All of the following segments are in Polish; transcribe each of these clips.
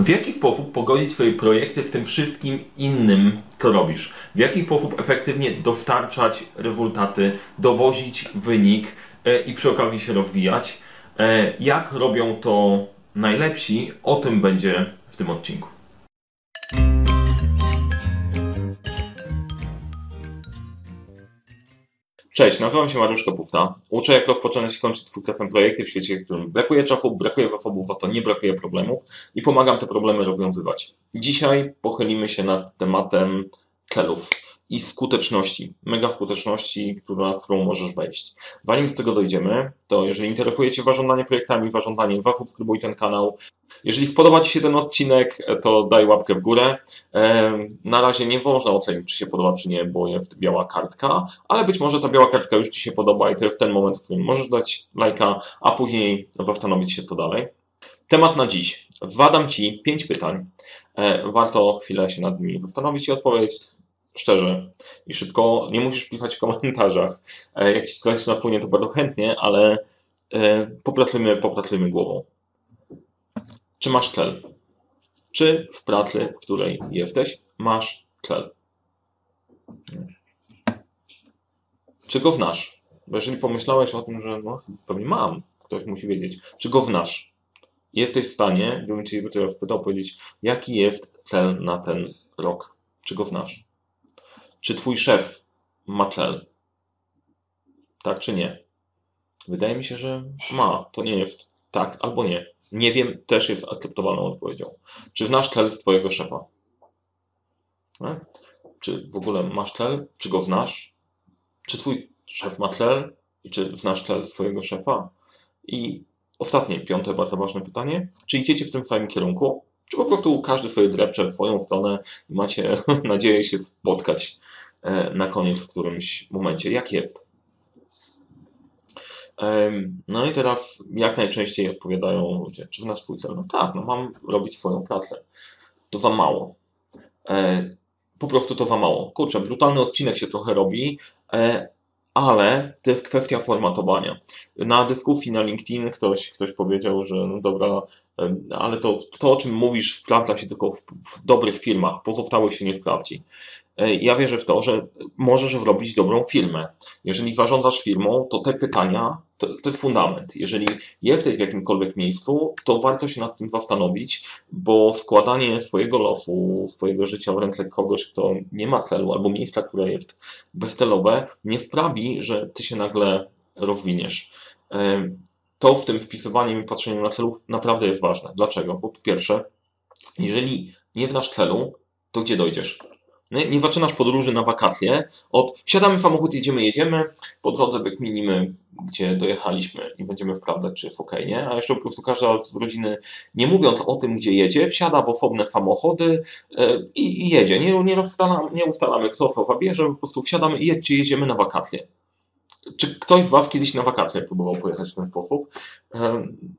W jaki sposób pogodzić swoje projekty w tym wszystkim innym, co robisz? W jaki sposób efektywnie dostarczać rezultaty, dowozić wynik e, i przy okazji się rozwijać? E, jak robią to najlepsi? O tym będzie w tym odcinku. Cześć, nazywam się Mariusz Kapufta. Uczę, jak rozpoczynać i kończyć twój czasem projekty w świecie, w którym brakuje czasu, brakuje zasobów, za to nie brakuje problemów i pomagam te problemy rozwiązywać. Dzisiaj pochylimy się nad tematem celów i skuteczności, mega skuteczności, która, którą możesz wejść. Zanim do tego dojdziemy, to jeżeli interesuje Cię zarządzanie projektami, zarządzanie, zasubskrybuj ten kanał. Jeżeli spodoba Ci się ten odcinek, to daj łapkę w górę. Na razie nie można ocenić, czy się podoba, czy nie, bo jest biała kartka, ale być może ta biała kartka już Ci się podoba i to jest ten moment, w którym możesz dać lajka, a później zastanowić się to dalej. Temat na dziś. Zadam Ci pięć pytań. E, warto chwilę się nad nimi zastanowić i odpowiedzieć szczerze i szybko. Nie musisz pisać w komentarzach. E, jak ci coś nasunie, to bardzo chętnie, ale e, popracujmy, popracujmy głową. Czy masz tlel? Czy w pracy, w której jesteś, masz tlel? Czy go znasz? Bo jeżeli pomyślałeś o tym, że no, pewnie mam, ktoś musi wiedzieć, czy go znasz? Jesteś w stanie, gdybym Cię teraz spytał, powiedzieć, jaki jest cel na ten rok? Czy go znasz? Czy twój szef ma tlel? Tak czy nie? Wydaje mi się, że ma. To nie jest tak albo nie. Nie wiem, też jest akceptowalną odpowiedzią. Czy znasz tlel twojego szefa? Nie? Czy w ogóle masz tlel? Czy go znasz? Czy twój szef ma tlel? I czy znasz tlel swojego szefa? I ostatnie, piąte, bardzo ważne pytanie. Czy idziecie w tym samym kierunku? Czy po prostu każdy sobie drepcze w swoją stronę i macie nadzieję się spotkać na koniec w którymś momencie, jak jest. No i teraz jak najczęściej odpowiadają ludzie, czy znasz swój cel? No tak, no mam robić swoją pracę. To za mało. E, po prostu to za mało. Kurczę, brutalny odcinek się trochę robi, e, ale to jest kwestia formatowania. Na dyskusji na LinkedIn ktoś, ktoś powiedział, że no dobra, ale to, to o czym mówisz sprawdza się tylko w, w dobrych firmach, w pozostałych się nie sprawdzi. E, ja wierzę w to, że możesz zrobić dobrą firmę. Jeżeli zarządzasz firmą, to te pytania to, to jest fundament. Jeżeli jesteś w jakimkolwiek miejscu, to warto się nad tym zastanowić, bo składanie swojego losu, swojego życia w ręce kogoś, kto nie ma celu, albo miejsca, które jest bezcelowe, nie sprawi, że ty się nagle rozwiniesz. E, to w tym wpisywaniem i patrzeniem na celów naprawdę jest ważne. Dlaczego? Bo po pierwsze, jeżeli nie znasz celu, to gdzie dojdziesz? Nie, nie zaczynasz podróży na wakacje od wsiadamy w samochód, jedziemy, jedziemy, po drodze wykminimy, gdzie dojechaliśmy i będziemy sprawdzać, czy jest ok, nie? A jeszcze po prostu każda z rodziny, nie mówiąc o tym, gdzie jedzie, wsiada w osobne samochody yy, i, jedzie. Nie, nie, ustalamy, nie ustalamy, kto to zabierze, po prostu wsiadamy i jedźcie, jedziemy na wakacje. Czy ktoś z Was kiedyś na wakacje próbował pojechać w ten sposób? Yy,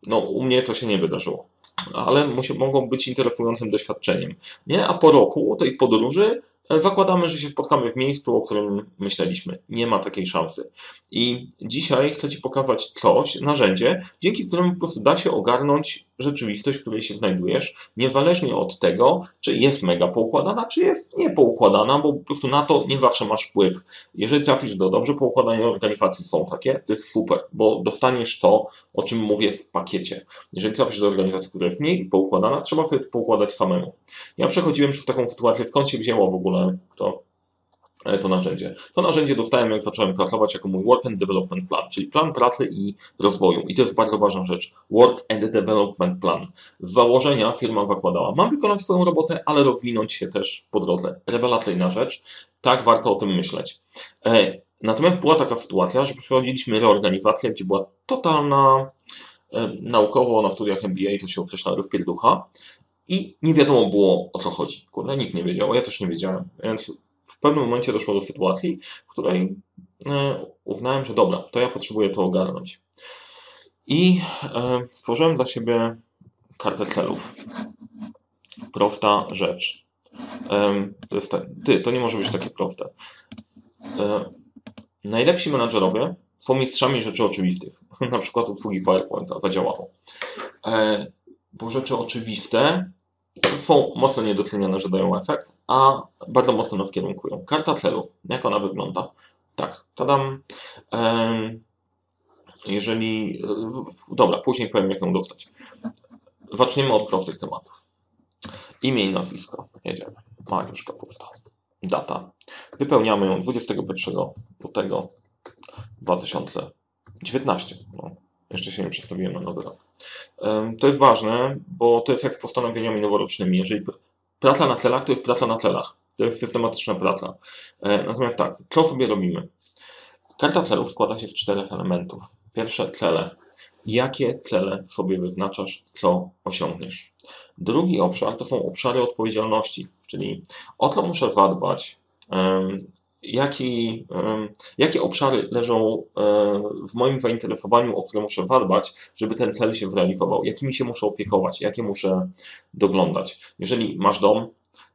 no, u mnie to się nie wydarzyło ale mogą być interesującym doświadczeniem. Nie? A po roku tej podróży zakładamy, że się spotkamy w miejscu, o którym myśleliśmy. Nie ma takiej szansy. I dzisiaj chcę Ci pokazać coś, narzędzie, dzięki któremu po prostu da się ogarnąć rzeczywistość, w której się znajdujesz, niezależnie od tego, czy jest mega poukładana, czy jest niepoukładana, bo po prostu na to nie zawsze masz wpływ. Jeżeli trafisz do dobrze poukładanej organizacji, są takie, to jest super, bo dostaniesz to, o czym mówię w pakiecie. Jeżeli trafisz do organizacji, która jest mniej poukładana, trzeba sobie to poukładać samemu. Ja przechodziłem przez taką sytuację, skąd się wzięło w ogóle to to narzędzie. To narzędzie dostałem, jak zacząłem pracować, jako mój Work and Development Plan, czyli plan pracy i rozwoju. I to jest bardzo ważna rzecz. Work and Development Plan. Z założenia firma zakładała, mam wykonać swoją robotę, ale rozwinąć się też po drodze. Rewelacyjna rzecz. Tak, warto o tym myśleć. E, natomiast była taka sytuacja, że przeprowadziliśmy reorganizację, gdzie była totalna e, naukowo na studiach MBA, to się określa rozpierducha i nie wiadomo było o co chodzi. Kurde, nikt nie wiedział, ja też nie wiedziałem. Więc pewnym momencie doszło do sytuacji, w której e, uznałem, że dobra, to ja potrzebuję to ogarnąć. I e, stworzyłem dla siebie kartę celów. Prosta rzecz. E, to jest te, ty, to nie może być takie proste. Najlepsi menadżerowie są mistrzami rzeczy oczywistych. Na przykład obsługi PowerPointa zadziałało. Bo rzeczy oczywiste są mocno niedotlenione, że dają efekt, a bardzo mocno nas kierunkują. Karta tlenu, jak ona wygląda? Tak, tadam. Jeżeli. Dobra, później powiem, jak ją dostać. Zaczniemy od prostych tematów. Imię i nazwisko. Jedziemy. Mariusz Kapusta. Data. Wypełniamy ją 21 lutego 2019. No, jeszcze się nie przestawiłem na nowy rok. To jest ważne, bo to jest jak z postanowieniami noworocznymi. Jeżeli pracla na tlelach, to jest praca na tlelach. To jest systematyczna praca. E, natomiast tak, co sobie robimy? Karta tlelów składa się z czterech elementów. Pierwsze tlele. Jakie tlele sobie wyznaczasz, co osiągniesz? Drugi obszar to są obszary odpowiedzialności, czyli o co muszę zadbać, jaki, jakie obszary leżą e, w moim zainteresowaniu, o które muszę zadbać, żeby ten cel się zrealizował, jakimi się muszę opiekować, jakie muszę doglądać. Jeżeli masz dom,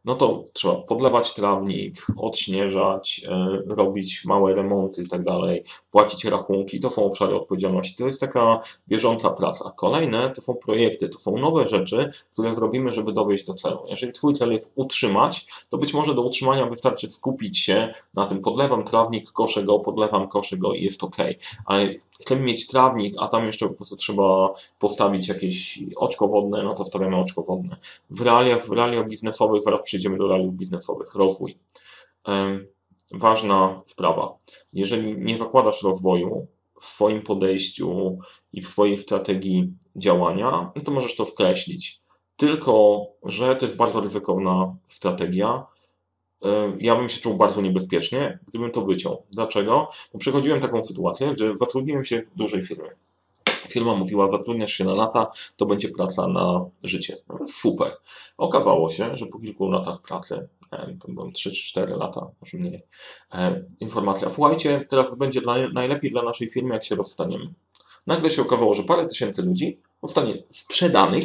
no to trzeba podlewać trawnik, odśnieżać, e, robić małe remonty i tak dalej, płacić rachunki. To są obszary odpowiedzialności. To jest taka bieżąca praca. Kolejne to są projekty, to są nowe rzeczy, które zrobimy, żeby dowieść do celu. Jeżeli Twój cel jest utrzymać, to być może do utrzymania wystarczy skupić się na tym, podlewam trawnik, koszę go, podlewam, koszę go i jest ok. Ale chcemy mieć trawnik, a tam jeszcze po prostu trzeba postawić jakieś oczko wodne, no to stawiamy oczko wodne. W realiach, w realiach biznesowych, zaraz przejdziemy do realiów biznesowych, rozwój. Ważna sprawa. Jeżeli nie zakładasz rozwoju w swoim podejściu i w swojej strategii działania, no to możesz to skreślić. Tylko, że to jest bardzo ryzykowna strategia, ja bym się czuł bardzo niebezpiecznie, gdybym to wyciął. Dlaczego? Bo przechodziłem taką sytuację, że zatrudniłem się w dużej firmie. Firma mówiła, zatrudniasz się na lata, to będzie praca na życie. No, super. Okazało się, że po kilku latach pracy, to byłem 3-4 lata, może mniej, informacja, słuchajcie, teraz będzie najlepiej dla naszej firmy, jak się rozstaniemy. Nagle się okazało, że parę tysięcy ludzi zostanie sprzedanych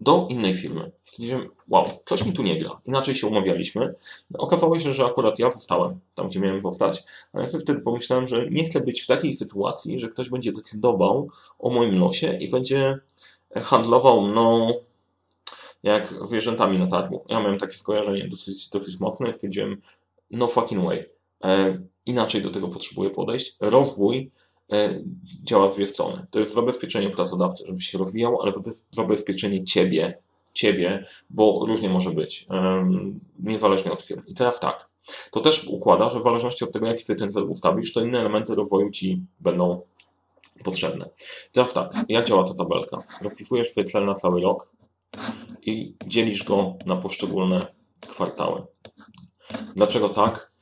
do innej firmy. Stwierdziłem, wow, coś mi tu nie gra. Inaczej się umawialiśmy. Okazało się, że akurat ja zostałem tam, gdzie miałem zostać, ale ja wtedy pomyślałem, że nie chcę być w takiej sytuacji, że ktoś będzie decydował o moim losie i będzie handlował mną jak zwierzętami na targu. Ja miałem takie skojarzenie dosyć, dosyć mocne i stwierdziłem, no fucking way. E, inaczej do tego potrzebuję podejść. Rozwój E, działa w dwie strony. To jest zabezpieczenie pracodawcy, żebyś się rozwijał, ale zabezpieczenie ciebie, ciebie, bo różnie może być, niezależnie od firm. I teraz tak, to też układa, że w zależności od tego, jaki sobie ten cel ustawisz, to inne elementy rozwoju ci będą potrzebne. Teraz tak, jak działa ta tabelka? Rozpisujesz sobie cel na cały rok i dzielisz go na poszczególne kwartały. Dlaczego tak?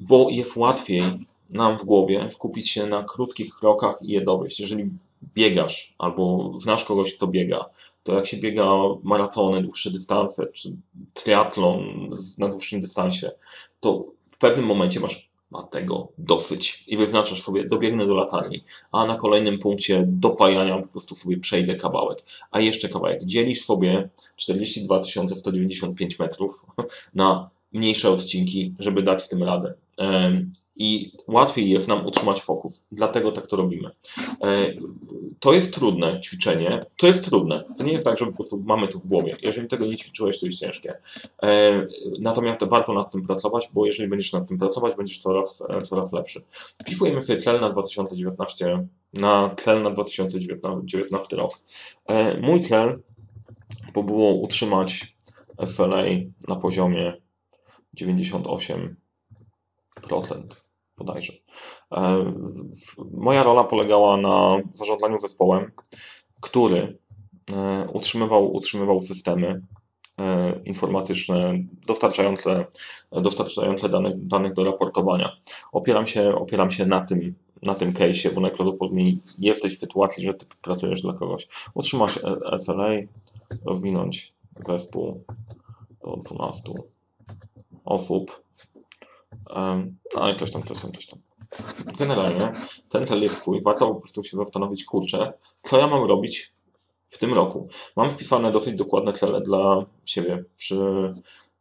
Bo jest łatwiej nam w głowie skupić się na krótkich krokach i je dowieść. Jeżeli biegasz albo znasz kogoś, kto biega, to jak się biega maratony, dłuższe dystanse, czy triatlon na dłuższym dystansie, to w pewnym momencie masz ma tego dosyć i wyznaczasz sobie, dobiegnę do latarni, a na kolejnym punkcie dopajania po prostu sobie przejdę kawałek, a jeszcze kawałek. Dzielisz sobie 42 195 metrów na mniejsze odcinki, żeby dać w tym radę i łatwiej jest nam utrzymać fokus. Dlatego tak to robimy. E, to jest trudne ćwiczenie. To jest trudne. To nie jest tak, że po prostu mamy to w głowie. Jeżeli tego nie ćwiczyłeś, to jest ciężkie. E, natomiast warto nad tym pracować, bo jeżeli będziesz nad tym pracować, będziesz coraz, e, coraz lepszy. Wpisujemy sobie tlel na 2019, na tlel na 2019 rok. Mój tlel bo było utrzymać SLA na poziomie 98% bodajże. E, moja rola polegała na zarządzaniu zespołem, który e, utrzymywał, utrzymywał systemy e, informatyczne dostarczające, dostarczające danych, danych do raportowania. Opieram się, opieram się na tym, na tym case'ie, bo najprawdopodobniej jesteś w sytuacji, że ty pracujesz dla kogoś. Utrzymasz SLA, rozwinąć zespół do 12 osób, no i coś tam, coś tam, coś tam. Generalnie ten cel jest twój, warto po prostu się zastanowić, kurczę, co ja mam robić w tym roku. Mam wpisane dosyć dokładne cele dla siebie przy,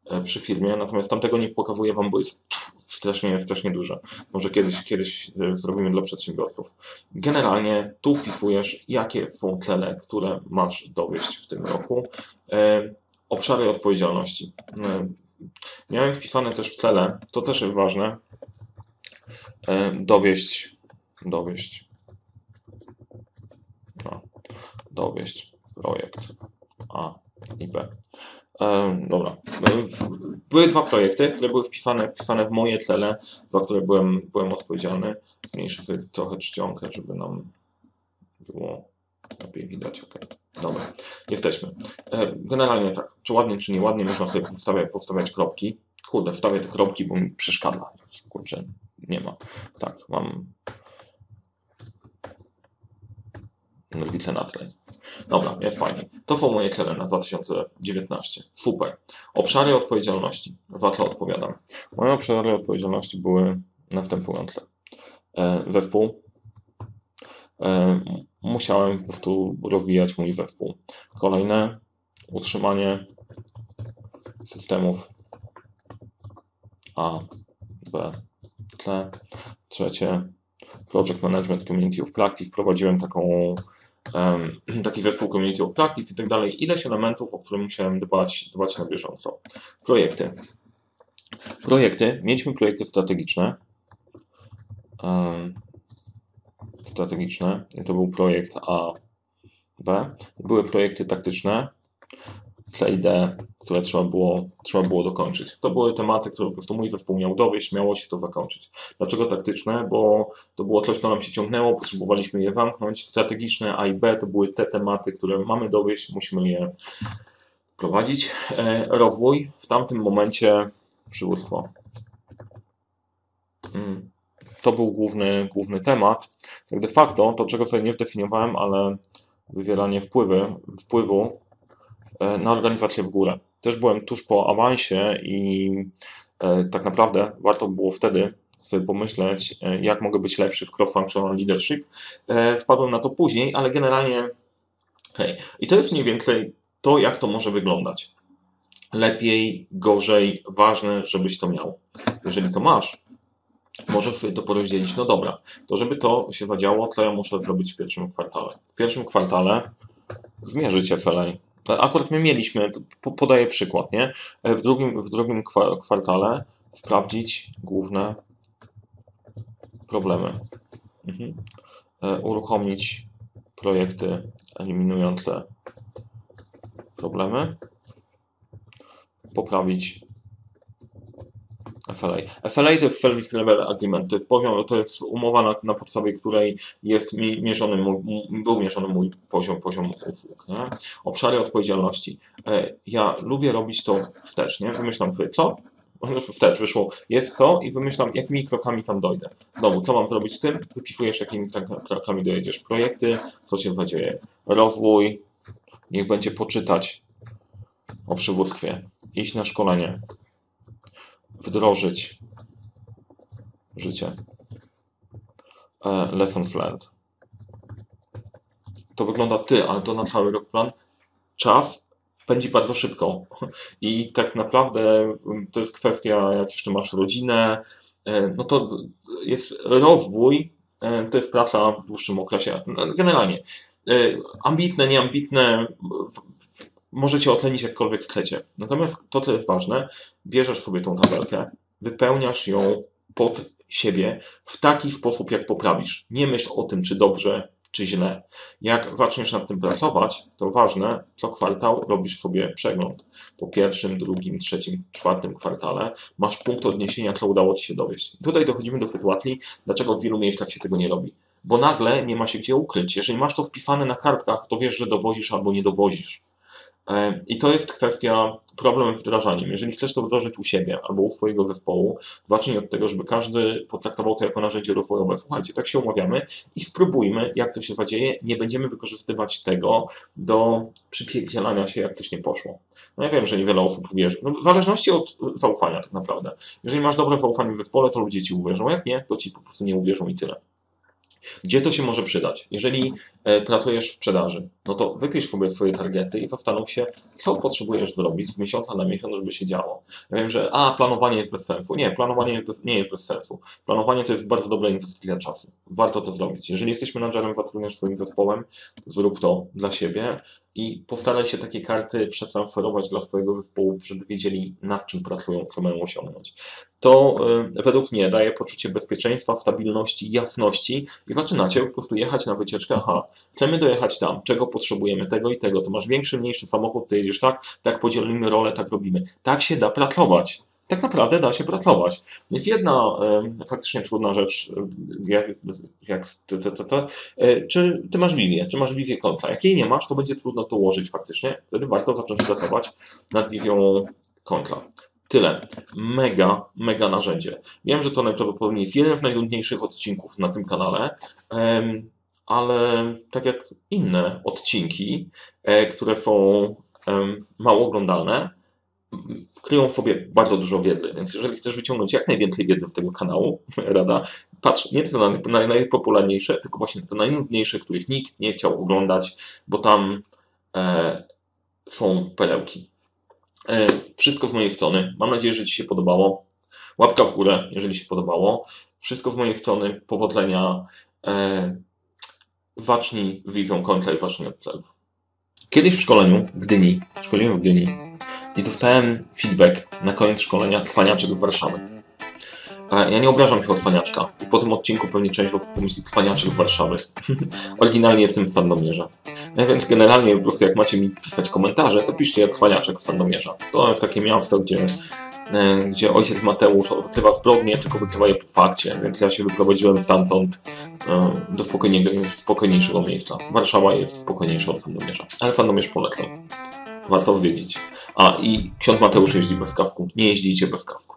e, przy firmie, natomiast tamtego nie pokazuję wam, bo jest strasznie, strasznie duże. Może kiedyś, kiedyś e, zrobimy dla przedsiębiorców. Generalnie tu wpisujesz, jakie są cele, które masz dowieść w tym roku. E, obszary odpowiedzialności. E, miałem wpisane też w tle, to też jest ważne, dowieść, dowieść, no, dowieść projekt A i B. Dobra. Były dwa projekty, które były wpisane, wpisane w moje tle, za które byłem, byłem odpowiedzialny. Zmniejszę sobie trochę czcionkę, żeby nam było lepiej widać. Ok. Dobra. Jesteśmy. Generalnie tak, czy ładnie, czy nieładnie, można sobie powstawiać, powstawiać kropki. Kurde, wstawię te kropki, bo mi przeszkadza. Kurczę, nie ma. Tak, mam Witle na tle. Dobra, jest fajnie. To są moje cele na 2019. Super. Obszary odpowiedzialności. Za to odpowiadam. Moje obszary odpowiedzialności były następujące. E, zespół. Musiałem po prostu rozwijać mój zespół. Kolejne, utrzymanie systemów A, B, T. Trzecie, Project Management Community of Practice. Prowadziłem taką taki zespół community of practice i tak dalej. Ileś elementów, o których musiałem dbać, dbać na bieżąco. Projekty. Projekty. Mieliśmy projekty strategiczne. Strategiczne. To był projekt A, B. Były projekty taktyczne. D, które trzeba było, trzeba było dokończyć. To były tematy, które po prostu mój zespół miał dowieść, miało się to zakończyć. Dlaczego taktyczne? Bo to było coś, co nam się ciągnęło, potrzebowaliśmy je zamknąć. Strategiczne A i B to były te tematy, które mamy dowieść, musimy je prowadzić. E, rozwój w tamtym momencie przywództwo. Hmm. To był główny, główny temat. Tak de facto, to czego sobie nie zdefiniowałem, ale wywieranie wpływy, wpływu E, na organizację w górę. Też byłem tuż po awansie i e, tak naprawdę warto było wtedy sobie pomyśleć, e, jak mogę być lepszy w cross-functional leadership. Wpadłem na to później, ale generalnie hej. I to jest mniej więcej to, jak to może wyglądać. Lepiej, gorzej, ważne, żebyś to miał. Jeżeli to masz, możesz sobie to porozdzielić. No dobra, to żeby to się zadziało, to ja muszę zrobić w pierwszym kwartale. W pierwszym kwartale zmierzyć SLA. Akurat my mieliśmy, podaję przykład, nie? W drugim, w drugim kwartale sprawdzić główne problemy. Mhm. E, uruchomić projekty eliminujące problemy. Poprawić FLA. FLA to jest Service Level Agreement, to jest poziom, to jest umowa, na, na podstawie której jest mi, mierzony mój, był mierzony mój poziom, poziom usług. Nie? Obszary odpowiedzialności. E, ja lubię robić to wstecz, nie? Wymyślam sobie co, wstecz wyszło, jest to i wymyślam, jakimi krokami tam dojdę. Znowu, co mam zrobić w tym? Wypisujesz, jakimi krokami dojedziesz. Projekty, co się zadzieje. Rozwój, niech będzie poczytać o przywództwie, iść na szkolenie, wdrożyć w życie. E, lessons learned. To wygląda ty, ale to na cały rok plan. Czas pędzi bardzo szybko. I tak naprawdę mm, to jest kwestia, jak jeszcze masz rodzinę, e, no to jest rozwój, e, to jest praca w dłuższym okresie. No, generalnie ambitne, nieambitne, możecie ocenić jakkolwiek chcecie. Natomiast to, co jest ważne, bierzesz sobie tą tabelkę, wypełniasz ją pod siebie w taki sposób, jak poprawisz. Nie myśl o tym, czy dobrze, czy źle. Jak zaczniesz nad tym pracować, to ważne, co kwartał robisz sobie przegląd. Po pierwszym, drugim, trzecim, czwartym kwartale masz punkt odniesienia, co udało Ci się dowieść. I tutaj dochodzimy do sytuacji, dlaczego w wielu miejscach się tego nie robi. Bo nagle nie ma się gdzie ukryć. Jeżeli masz to wpisane na kartkach, to wiesz, że dowozisz albo nie dowozisz. E, I to jest kwestia problem z wdrażaniem. Jeżeli chcesz to wdrożyć u siebie albo u swojego zespołu, zacznij od tego, żeby każdy potraktował to jako narzędzie rozwojowe. Słuchajcie, tak się umawiamy i spróbujmy, jak to się zadzieje. Nie będziemy wykorzystywać tego do przypierdzielania się, jak coś nie poszło. No ja wiem, że niewiele osób uwierzy. No, w zależności od zaufania tak naprawdę. Jeżeli masz dobre zaufanie w zespole, to ludzie ci uwierzą. Jak nie, to ci po prostu nie uwierzą i tyle. Gdzie to się może przydać? Jeżeli e, pracujesz w sprzedaży, no to wypisz sobie swoje targety i zastanów się, co potrzebujesz zrobić z miesiąca na miesiąc, żeby się działo. Ja wiem, że a, planowanie jest bez sensu. Nie, planowanie jest bez, nie jest bez sensu. Planowanie to jest bardzo dobra inwestycja czasu. Warto to zrobić. Jeżeli jesteś menadżerem, zatrudniasz swoim zespołem, zrób to dla siebie i postaraj się takie karty przetransferować dla swojego zespołu, żeby wiedzieli nad czym pracują, co mają osiągnąć. To y, według mnie daje poczucie bezpieczeństwa, stabilności, jasności i zaczynacie po prostu jechać na wycieczkę, aha, chcemy dojechać tam, czego potrzebujemy, tego i tego, to masz większy, mniejszy samochód, ty jedziesz tak, tak podzielimy rolę, tak robimy. Tak się da pracować tak naprawdę da się pracować. Jest jedna faktycznie trudna rzecz, jak, jak ty, ty, ty, e, czy ty masz wizję, czy masz wizję konta. Jak jej nie masz, to będzie trudno to ułożyć faktycznie. Wtedy warto zacząć pracować nad wizją konta. Tyle. Mega, mega narzędzie. Wiem, że to najprawdopodobniej jest jeden z najnudniejszych odcinków na tym kanale, ale tak jak inne odcinki, e, które są mało oglądalne, kryją w sobie bardzo dużo wiedzy, więc jeżeli chcesz wyciągnąć jak najwięcej wiedzy z tego kanału, rada, patrz nie tylko na, na najpopularniejsze, tylko właśnie te najnudniejsze, których nikt nie chciał oglądać, bo tam e, są perełki. E, wszystko z mojej strony. Mam nadzieję, że Ci się podobało. Łapka w górę, jeżeli się podobało. Wszystko z mojej strony. Powodzenia. E, zacznij z wizją kontra i zacznij od celów. Kiedyś w szkoleniu w Gdyni, szkoliłem w Gdyni, i dostałem feedback na koniec szkolenia Trwaniaczek z Warszawy. Ja nie obrażam się o Trwaniaczka. I po tym odcinku pewnie część osób pomyśli Trwaniaczek z Warszawy. Oryginalnie w tym Sandomierza. Ja więc generalnie po prostu jak macie mi pisać komentarze, to piszcie jak Trwaniaczek z Sandomierza. To jest takie miasto, gdzie, e, gdzie ojciec Mateusz odkrywa zbrodnie, tylko wykrywa je po fakcie. Więc ja się wyprowadziłem stamtąd e, do spokojniejszego miejsca. Warszawa jest spokojniejsza od Sandomierza. Ale Sandomierz polecam. Warto wiedzieć. A i ksiądz Mateusz jeździ bez kasku. Nie jeździcie bez kasku.